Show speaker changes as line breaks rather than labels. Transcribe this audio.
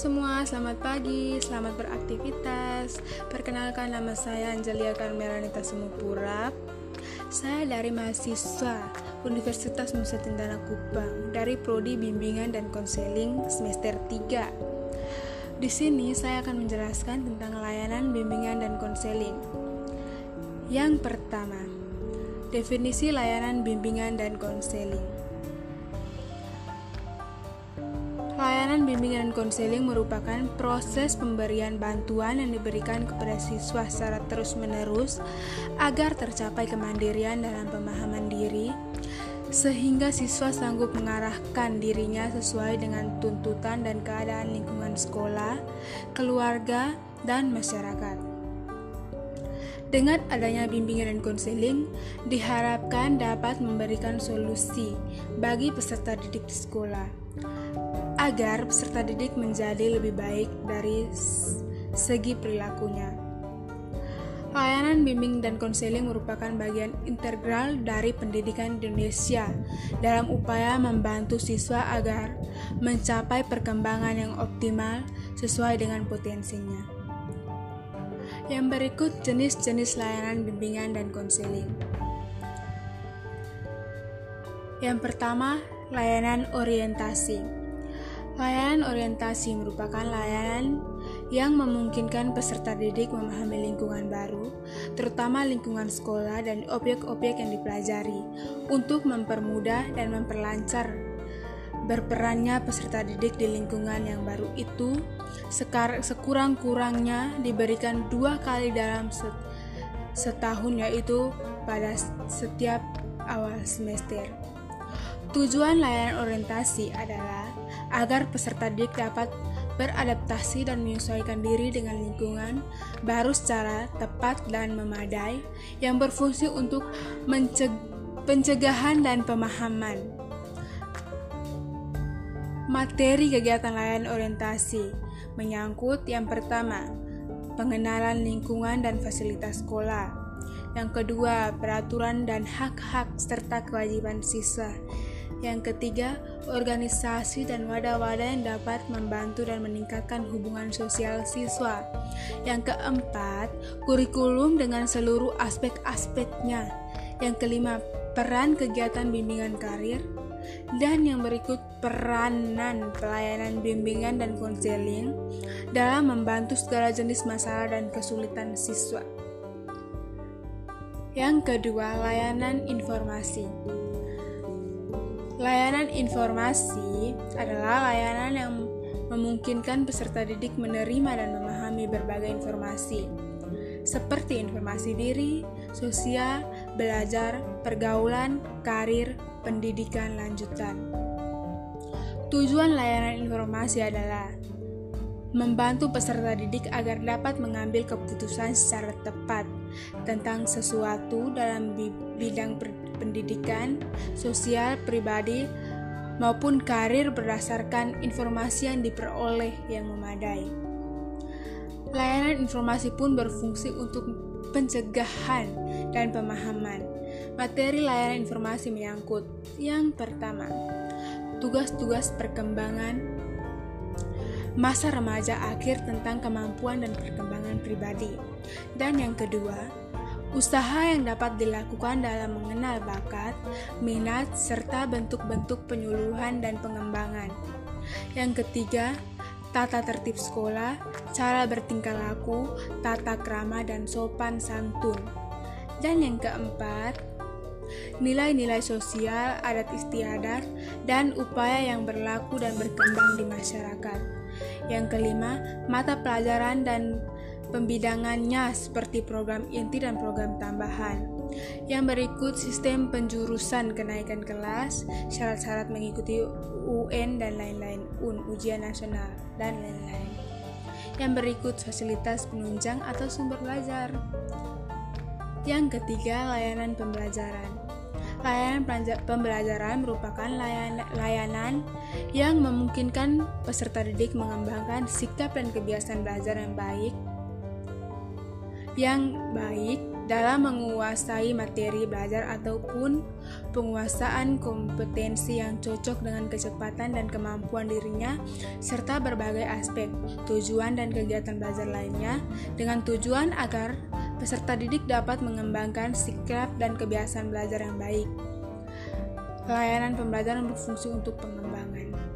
semua, selamat pagi, selamat beraktivitas. Perkenalkan nama saya Angelia Carmelanita Semupura. Saya dari mahasiswa Universitas Nusa Tenggara Kupang dari prodi Bimbingan dan Konseling semester 3. Di sini saya akan menjelaskan tentang layanan bimbingan dan konseling. Yang pertama, definisi layanan bimbingan dan konseling. Layanan bimbingan dan konseling merupakan proses pemberian bantuan yang diberikan kepada siswa secara terus-menerus agar tercapai kemandirian dalam pemahaman diri, sehingga siswa sanggup mengarahkan dirinya sesuai dengan tuntutan dan keadaan lingkungan sekolah, keluarga, dan masyarakat. Dengan adanya bimbingan dan konseling, diharapkan dapat memberikan solusi bagi peserta didik di sekolah agar peserta didik menjadi lebih baik dari segi perilakunya. Layanan bimbing dan konseling merupakan bagian integral dari pendidikan Indonesia dalam upaya membantu siswa agar mencapai perkembangan yang optimal sesuai dengan potensinya. Yang berikut jenis-jenis layanan bimbingan dan konseling. Yang pertama, layanan orientasi. Layanan orientasi merupakan layanan yang memungkinkan peserta didik memahami lingkungan baru, terutama lingkungan sekolah dan objek-objek yang dipelajari, untuk mempermudah dan memperlancar berperannya peserta didik di lingkungan yang baru itu sekurang-kurangnya diberikan dua kali dalam setahun yaitu pada setiap awal semester. Tujuan layanan orientasi adalah agar peserta didik dapat beradaptasi dan menyesuaikan diri dengan lingkungan baru secara tepat dan memadai yang berfungsi untuk pencegahan dan pemahaman. Materi kegiatan layanan orientasi menyangkut yang pertama, pengenalan lingkungan dan fasilitas sekolah. Yang kedua, peraturan dan hak-hak serta kewajiban siswa. Yang ketiga, organisasi dan wadah-wadah yang dapat membantu dan meningkatkan hubungan sosial siswa. Yang keempat, kurikulum dengan seluruh aspek-aspeknya. Yang kelima, peran kegiatan bimbingan karir. Dan yang berikut, peranan pelayanan bimbingan dan konseling dalam membantu segala jenis masalah dan kesulitan siswa. Yang kedua, layanan informasi. Layanan informasi adalah layanan yang memungkinkan peserta didik menerima dan memahami berbagai informasi, seperti informasi diri, sosial, belajar, pergaulan, karir, pendidikan lanjutan. Tujuan layanan informasi adalah membantu peserta didik agar dapat mengambil keputusan secara tepat tentang sesuatu dalam bidang pendidikan, sosial, pribadi, maupun karir berdasarkan informasi yang diperoleh yang memadai. Layanan informasi pun berfungsi untuk pencegahan dan pemahaman. Materi layanan informasi menyangkut yang pertama, tugas-tugas perkembangan masa remaja akhir tentang kemampuan dan perkembangan pribadi. Dan yang kedua, Usaha yang dapat dilakukan dalam mengenal bakat, minat, serta bentuk-bentuk penyuluhan dan pengembangan. Yang ketiga, tata tertib sekolah, cara bertingkah laku, tata krama dan sopan santun. Dan yang keempat, nilai-nilai sosial, adat istiadat, dan upaya yang berlaku dan berkembang di masyarakat. Yang kelima, mata pelajaran dan pembidangannya seperti program inti dan program tambahan. Yang berikut sistem penjurusan kenaikan kelas, syarat-syarat mengikuti UN dan lain-lain, UN ujian nasional dan lain-lain. Yang berikut fasilitas penunjang atau sumber belajar. Yang ketiga, layanan pembelajaran. Layanan pembelajaran merupakan layanan, yang memungkinkan peserta didik mengembangkan sikap dan kebiasaan belajar yang baik yang baik dalam menguasai materi belajar ataupun penguasaan kompetensi yang cocok dengan kecepatan dan kemampuan dirinya serta berbagai aspek tujuan dan kegiatan belajar lainnya dengan tujuan agar peserta didik dapat mengembangkan sikap dan kebiasaan belajar yang baik. Layanan pembelajaran berfungsi untuk pengembangan.